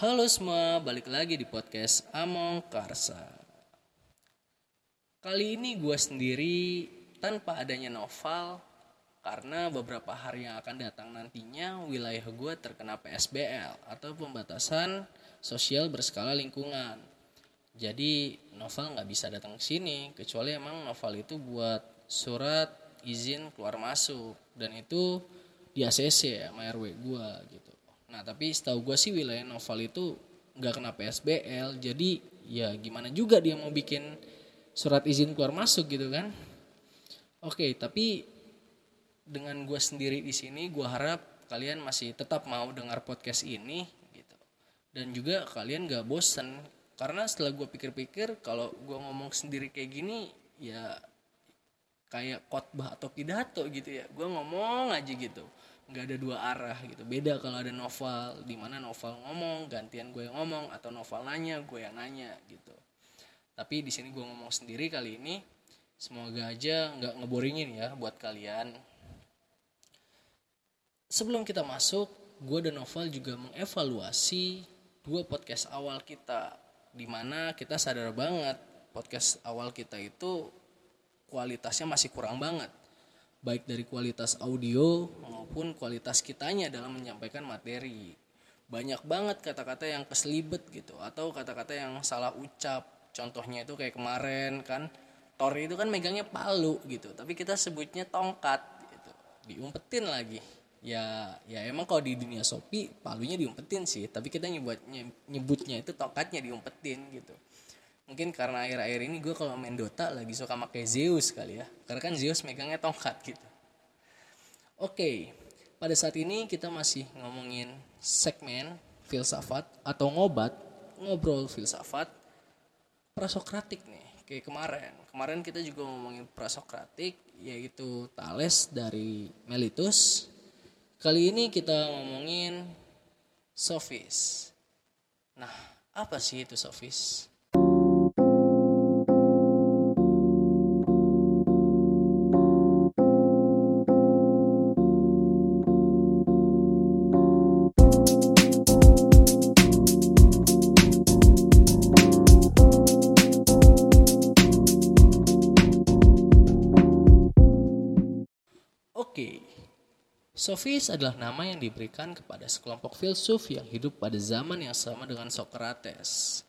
Halo semua, balik lagi di podcast Among Karsa. Kali ini gue sendiri tanpa adanya novel karena beberapa hari yang akan datang nantinya wilayah gue terkena PSBL atau pembatasan sosial berskala lingkungan. Jadi novel nggak bisa datang ke sini kecuali emang novel itu buat surat izin keluar masuk dan itu di ACC ya sama RW gue gitu. Nah tapi setahu gue sih wilayah novel itu nggak kena PSBL jadi ya gimana juga dia mau bikin surat izin keluar masuk gitu kan. Oke tapi dengan gue sendiri di sini gue harap kalian masih tetap mau dengar podcast ini gitu dan juga kalian gak bosen karena setelah gue pikir-pikir kalau gue ngomong sendiri kayak gini ya kayak khotbah atau pidato gitu ya. Gue ngomong aja gitu. Nggak ada dua arah gitu. Beda kalau ada novel di mana novel ngomong gantian gue yang ngomong atau novel nanya gue yang nanya gitu. Tapi di sini gue ngomong sendiri kali ini semoga aja nggak ngeboringin ya buat kalian. Sebelum kita masuk gue dan novel juga mengevaluasi dua podcast awal kita di mana kita sadar banget podcast awal kita itu kualitasnya masih kurang banget. Baik dari kualitas audio maupun kualitas kitanya dalam menyampaikan materi. Banyak banget kata-kata yang keselibet gitu atau kata-kata yang salah ucap. Contohnya itu kayak kemarin kan Tori itu kan megangnya palu gitu tapi kita sebutnya tongkat gitu. Diumpetin lagi. Ya ya emang kalau di dunia Shopee palunya diumpetin sih tapi kita nyebutnya nyebutnya itu tongkatnya diumpetin gitu mungkin karena akhir-akhir ini gue kalau main Dota lagi suka pakai Zeus kali ya. Karena kan Zeus megangnya tongkat gitu. Oke pada saat ini kita masih ngomongin segmen filsafat atau ngobat ngobrol filsafat prasokratik nih kayak kemarin. Kemarin kita juga ngomongin prasokratik yaitu Thales dari Melitus. Kali ini kita ngomongin sofis nah apa sih itu sofis Sofis adalah nama yang diberikan kepada sekelompok filsuf yang hidup pada zaman yang sama dengan Socrates.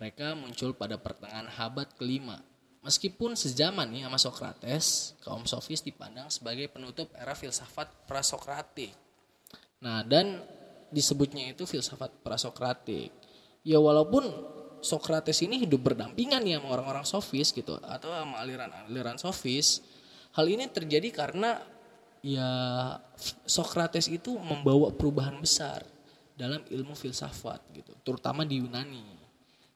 Mereka muncul pada pertengahan abad kelima. Meskipun sezaman nih sama Socrates, kaum Sofis dipandang sebagai penutup era filsafat prasokratik. Nah, dan disebutnya itu filsafat prasokratik. Ya walaupun Socrates ini hidup berdampingan ya sama orang-orang Sofis gitu atau sama aliran-aliran Sofis. Hal ini terjadi karena ya Socrates itu membawa perubahan besar dalam ilmu filsafat gitu, terutama di Yunani.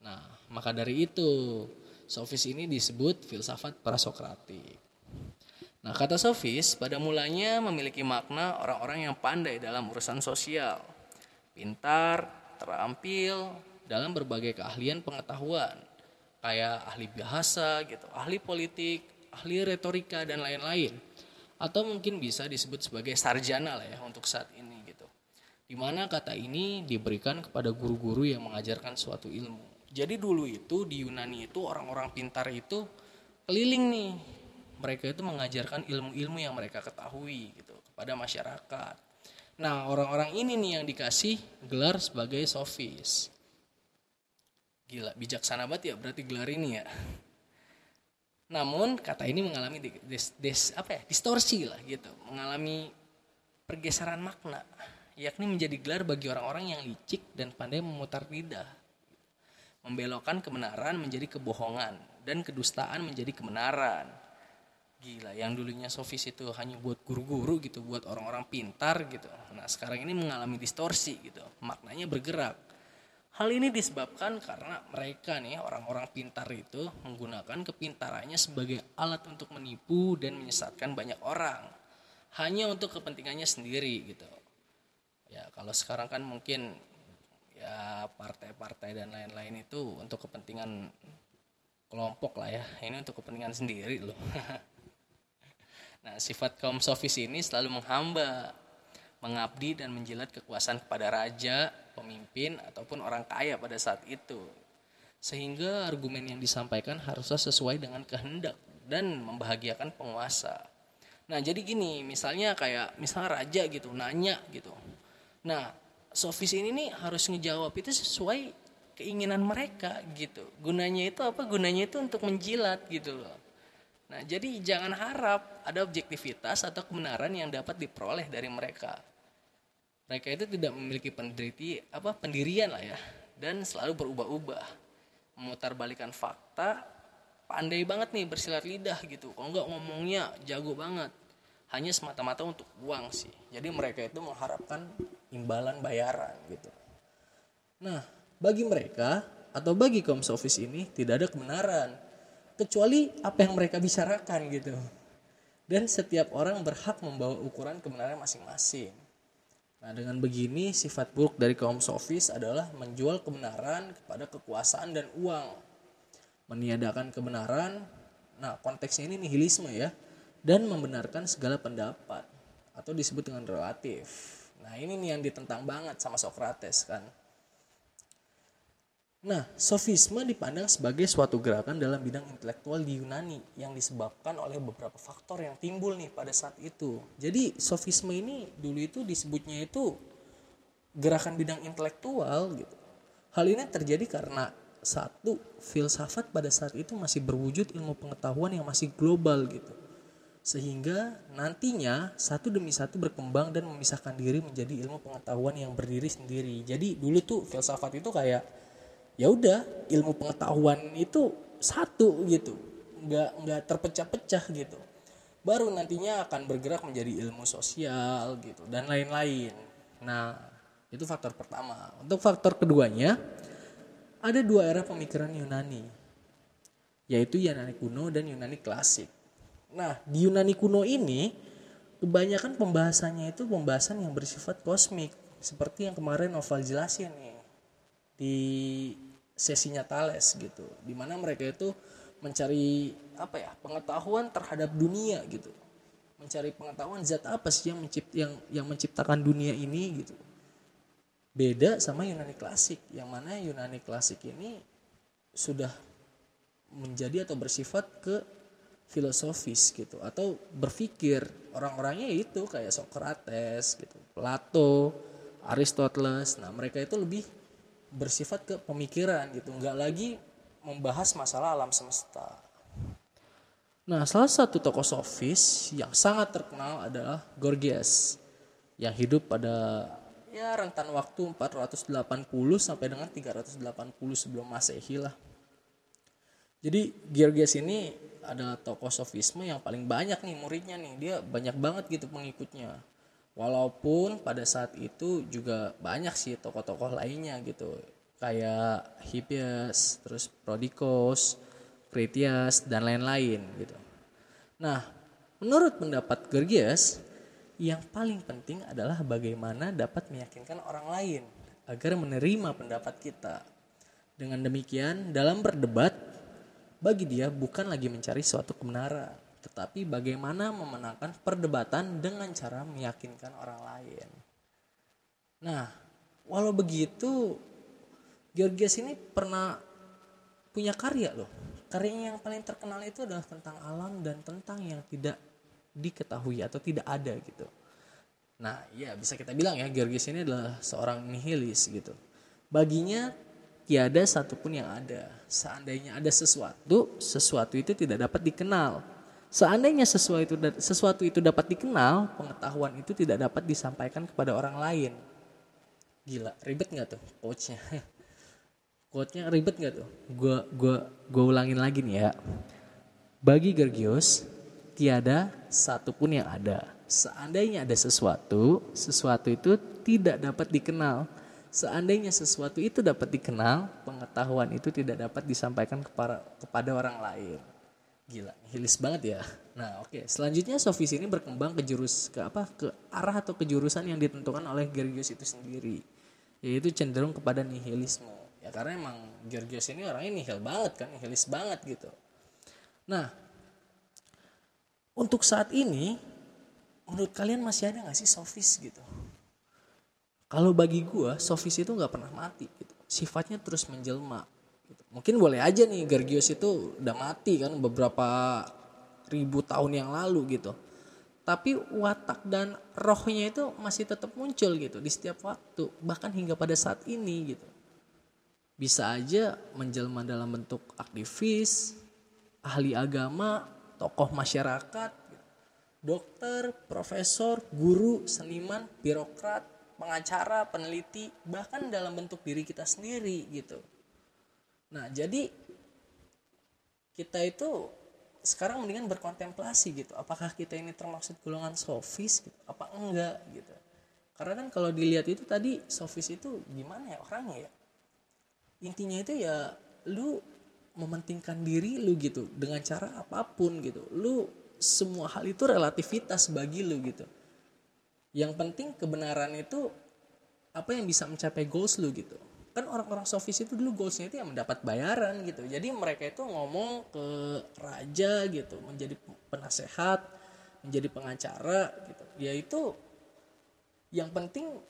Nah, maka dari itu Sofis ini disebut filsafat prasokratik. Nah, kata Sofis pada mulanya memiliki makna orang-orang yang pandai dalam urusan sosial, pintar, terampil dalam berbagai keahlian pengetahuan, kayak ahli bahasa gitu, ahli politik, ahli retorika dan lain-lain atau mungkin bisa disebut sebagai sarjana lah ya untuk saat ini gitu. Di mana kata ini diberikan kepada guru-guru yang mengajarkan suatu ilmu. Jadi dulu itu di Yunani itu orang-orang pintar itu keliling nih. Mereka itu mengajarkan ilmu-ilmu yang mereka ketahui gitu kepada masyarakat. Nah orang-orang ini nih yang dikasih gelar sebagai sofis. Gila bijaksana banget ya berarti gelar ini ya. Namun kata ini mengalami des, des, apa ya, distorsi lah gitu, mengalami pergeseran makna, yakni menjadi gelar bagi orang-orang yang licik dan pandai memutar lidah. Membelokkan kebenaran menjadi kebohongan dan kedustaan menjadi kebenaran. Gila, yang dulunya sofis itu hanya buat guru-guru gitu, buat orang-orang pintar gitu. Nah, sekarang ini mengalami distorsi gitu, maknanya bergerak Hal ini disebabkan karena mereka nih orang-orang pintar itu menggunakan kepintarannya sebagai alat untuk menipu dan menyesatkan banyak orang hanya untuk kepentingannya sendiri gitu. Ya kalau sekarang kan mungkin ya partai-partai dan lain-lain itu untuk kepentingan kelompok lah ya. Ini untuk kepentingan sendiri loh. nah sifat kaum sofis ini selalu menghamba mengabdi dan menjilat kekuasaan kepada raja, pemimpin ataupun orang kaya pada saat itu. Sehingga argumen yang disampaikan harusnya sesuai dengan kehendak dan membahagiakan penguasa. Nah, jadi gini, misalnya kayak misalnya raja gitu, nanya gitu. Nah, sofis ini nih harus ngejawab itu sesuai keinginan mereka gitu. Gunanya itu apa? Gunanya itu untuk menjilat gitu loh. Nah, jadi jangan harap ada objektivitas atau kebenaran yang dapat diperoleh dari mereka. Mereka itu tidak memiliki penderiti apa pendirian lah ya dan selalu berubah-ubah. Memutarbalikan fakta, pandai banget nih bersilat lidah gitu. Kalau enggak ngomongnya jago banget. Hanya semata-mata untuk uang sih. Jadi mereka itu mengharapkan imbalan bayaran gitu. Nah, bagi mereka atau bagi kaum sofis ini tidak ada kebenaran kecuali apa yang mereka bicarakan gitu. Dan setiap orang berhak membawa ukuran kebenaran masing-masing. Nah, dengan begini sifat buruk dari kaum sofis adalah menjual kebenaran kepada kekuasaan dan uang. Meniadakan kebenaran, nah konteksnya ini nihilisme ya, dan membenarkan segala pendapat atau disebut dengan relatif. Nah, ini nih yang ditentang banget sama Socrates kan. Nah, sofisme dipandang sebagai suatu gerakan dalam bidang intelektual di Yunani yang disebabkan oleh beberapa faktor yang timbul nih pada saat itu. Jadi, sofisme ini dulu itu disebutnya itu gerakan bidang intelektual gitu. Hal ini terjadi karena satu filsafat pada saat itu masih berwujud ilmu pengetahuan yang masih global gitu. Sehingga nantinya satu demi satu berkembang dan memisahkan diri menjadi ilmu pengetahuan yang berdiri sendiri. Jadi dulu tuh filsafat itu kayak ya udah ilmu pengetahuan itu satu gitu. Nggak nggak terpecah-pecah gitu. Baru nantinya akan bergerak menjadi ilmu sosial gitu dan lain-lain. Nah itu faktor pertama. Untuk faktor keduanya ada dua era pemikiran Yunani yaitu Yunani kuno dan Yunani klasik. Nah di Yunani kuno ini kebanyakan pembahasannya itu pembahasan yang bersifat kosmik seperti yang kemarin Novel jelasin nih di sesinya Thales gitu di mana mereka itu mencari apa ya pengetahuan terhadap dunia gitu. Mencari pengetahuan zat apa sih yang mencipt yang yang menciptakan dunia ini gitu. Beda sama Yunani klasik yang mana Yunani klasik ini sudah menjadi atau bersifat ke filosofis gitu atau berpikir. Orang-orangnya itu kayak Socrates gitu Plato Aristoteles. Nah mereka itu lebih bersifat ke pemikiran gitu. Nggak lagi membahas masalah alam semesta. Nah salah satu tokoh sofis yang sangat terkenal adalah Gorgias yang hidup pada ya rentan waktu 480 sampai dengan 380 sebelum masehi lah. Jadi Gorgias ini ada tokoh sofisme yang paling banyak nih muridnya nih. Dia banyak banget gitu pengikutnya walaupun pada saat itu juga banyak sih tokoh-tokoh lainnya gitu. Kayak Hippias terus Prodikos Critias dan lain-lain gitu. Nah menurut pendapat Gorgias yang paling penting adalah bagaimana dapat meyakinkan orang lain agar menerima pendapat kita. Dengan demikian dalam berdebat bagi dia bukan lagi mencari suatu kebenaran tetapi bagaimana memenangkan perdebatan dengan cara meyakinkan orang lain. Nah, walau begitu, Georgias ini pernah punya karya loh. Karyanya yang paling terkenal itu adalah tentang alam dan tentang yang tidak diketahui atau tidak ada gitu. Nah, ya bisa kita bilang ya Georgias ini adalah seorang nihilis gitu. Baginya tiada satupun yang ada. Seandainya ada sesuatu, sesuatu itu tidak dapat dikenal Seandainya sesuatu itu sesuatu itu dapat dikenal, pengetahuan itu tidak dapat disampaikan kepada orang lain. Gila, ribet nggak tuh quotes-nya? Quote-nya ribet nggak tuh? Gua gua gua ulangin lagi nih ya. Bagi Gergios, tiada satupun yang ada. Seandainya ada sesuatu, sesuatu itu tidak dapat dikenal. Seandainya sesuatu itu dapat dikenal, pengetahuan itu tidak dapat disampaikan kepada kepada orang lain gila hilis banget ya. Nah oke. Okay. selanjutnya sofis ini berkembang ke jurus ke apa? Ke arah atau ke jurusan yang ditentukan oleh Georgios itu sendiri. Yaitu cenderung kepada nihilisme. Ya karena emang Georgios ini orangnya nihil banget kan nihilis banget gitu. Nah untuk saat ini menurut kalian masih ada nggak sih sofis gitu? Kalau bagi gue Sofis itu nggak pernah mati gitu. Sifatnya terus menjelma. Mungkin boleh aja nih Gergios itu udah mati kan beberapa ribu tahun yang lalu gitu. Tapi watak dan rohnya itu masih tetap muncul gitu di setiap waktu bahkan hingga pada saat ini gitu. Bisa aja menjelma dalam bentuk aktivis ahli agama tokoh masyarakat dokter profesor guru seniman birokrat pengacara peneliti bahkan dalam bentuk diri kita sendiri gitu nah jadi kita itu sekarang mendingan berkontemplasi gitu. Apakah kita ini termasuk golongan sofis gitu apa enggak gitu. Karena kan kalau dilihat itu tadi sofis itu gimana ya orangnya ya? Intinya itu ya lu mementingkan diri lu gitu dengan cara apa pun gitu. Lu semua hal itu relativitas bagi lu gitu. Yang penting kebenaran itu apa yang bisa mencapai goals lu gitu kan orang-orang sofis itu dulu goalsnya itu yang mendapat bayaran gitu. Jadi mereka itu ngomong ke raja gitu menjadi penasehat menjadi pengacara gitu. Ya itu yang penting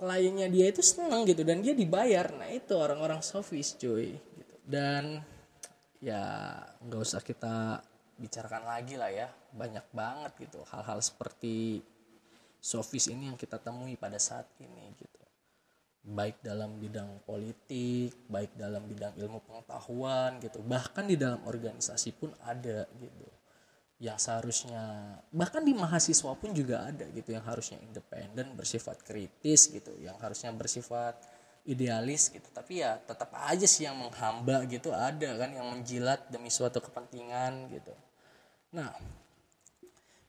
kliennya dia itu senang gitu dan dia dibayar. Nah itu orang-orang sofis cuy gitu. Dan ya nggak usah kita bicarakan lagi lah ya. Banyak banget gitu hal-hal seperti sofis ini yang kita temui pada saat ini gitu baik dalam bidang politik, baik dalam bidang ilmu pengetahuan gitu, bahkan di dalam organisasi pun ada gitu. Yang seharusnya bahkan di mahasiswa pun juga ada gitu yang harusnya independen, bersifat kritis gitu, yang harusnya bersifat idealis gitu. Tapi ya tetap aja sih yang menghamba gitu ada kan yang menjilat demi suatu kepentingan gitu. Nah,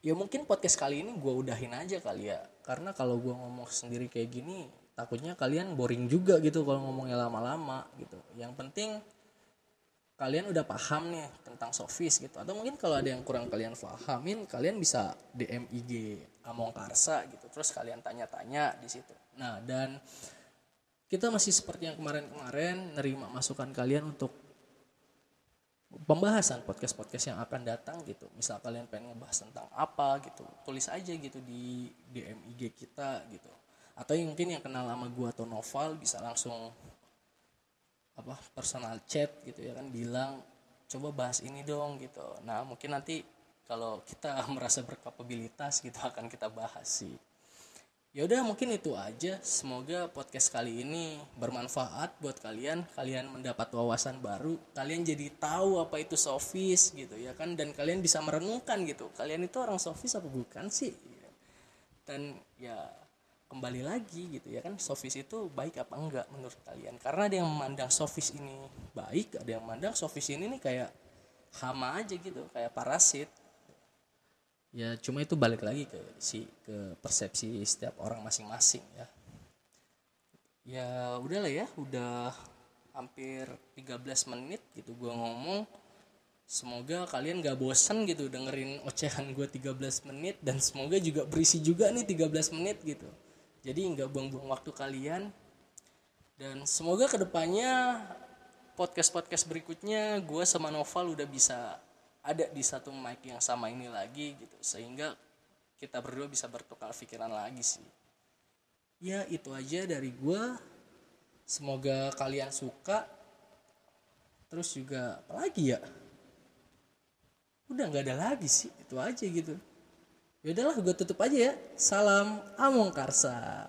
ya mungkin podcast kali ini gue udahin aja kali ya karena kalau gue ngomong sendiri kayak gini takutnya kalian boring juga gitu kalau ngomongnya lama-lama gitu. Yang penting kalian udah paham nih tentang sofis gitu. Atau mungkin kalau ada yang kurang kalian pahamin kalian bisa DM IG Among Karsa gitu. Terus kalian tanya-tanya di situ. Nah dan kita masih seperti yang kemarin-kemarin nerima masukan kalian untuk pembahasan podcast-podcast yang akan datang gitu. Misal kalian pengen ngebahas tentang apa gitu tulis aja gitu di DM IG kita gitu atau yang mungkin yang kenal sama gua atau Noval bisa langsung apa personal chat gitu ya kan bilang coba bahas ini dong gitu. Nah mungkin nanti kalau kita merasa berkapabilitas gitu akan kita bahas sih. Ya udah mungkin itu aja. Semoga podcast kali ini bermanfaat buat kalian. Kalian mendapat wawasan baru. Kalian jadi tahu apa itu sofis gitu ya kan. Dan kalian bisa merenungkan gitu. Kalian itu orang sofis apa bukan sih? Dan ya kembali lagi gitu ya kan sofis itu baik apa enggak menurut kalian? Karena ada yang memandang sofis ini baik ada yang memandang sofis ini nih kayak hama aja gitu kayak parasit. Ya cuma itu balik lagi ke si ke persepsi setiap orang masing-masing ya. Ya udahlah ya udah hampir 13 menit gitu gua ngomong. Semoga kalian gak bosan gitu dengerin ocehan gue 13 menit dan semoga juga berisi juga nih 13 menit gitu jadi nggak buang-buang waktu kalian. Dan semoga ke depannya podcast podcast berikutnya gue sama Noval udah bisa ada di satu mic yang sama ini lagi gitu. Sehingga kita berdua bisa bertukar pikiran lagi sih. Ya itu aja dari gue semoga kalian suka. Terus juga apa lagi ya? Udah nggak ada lagi sih itu aja gitu ya udahlah gue tutup aja ya. Salam among karsa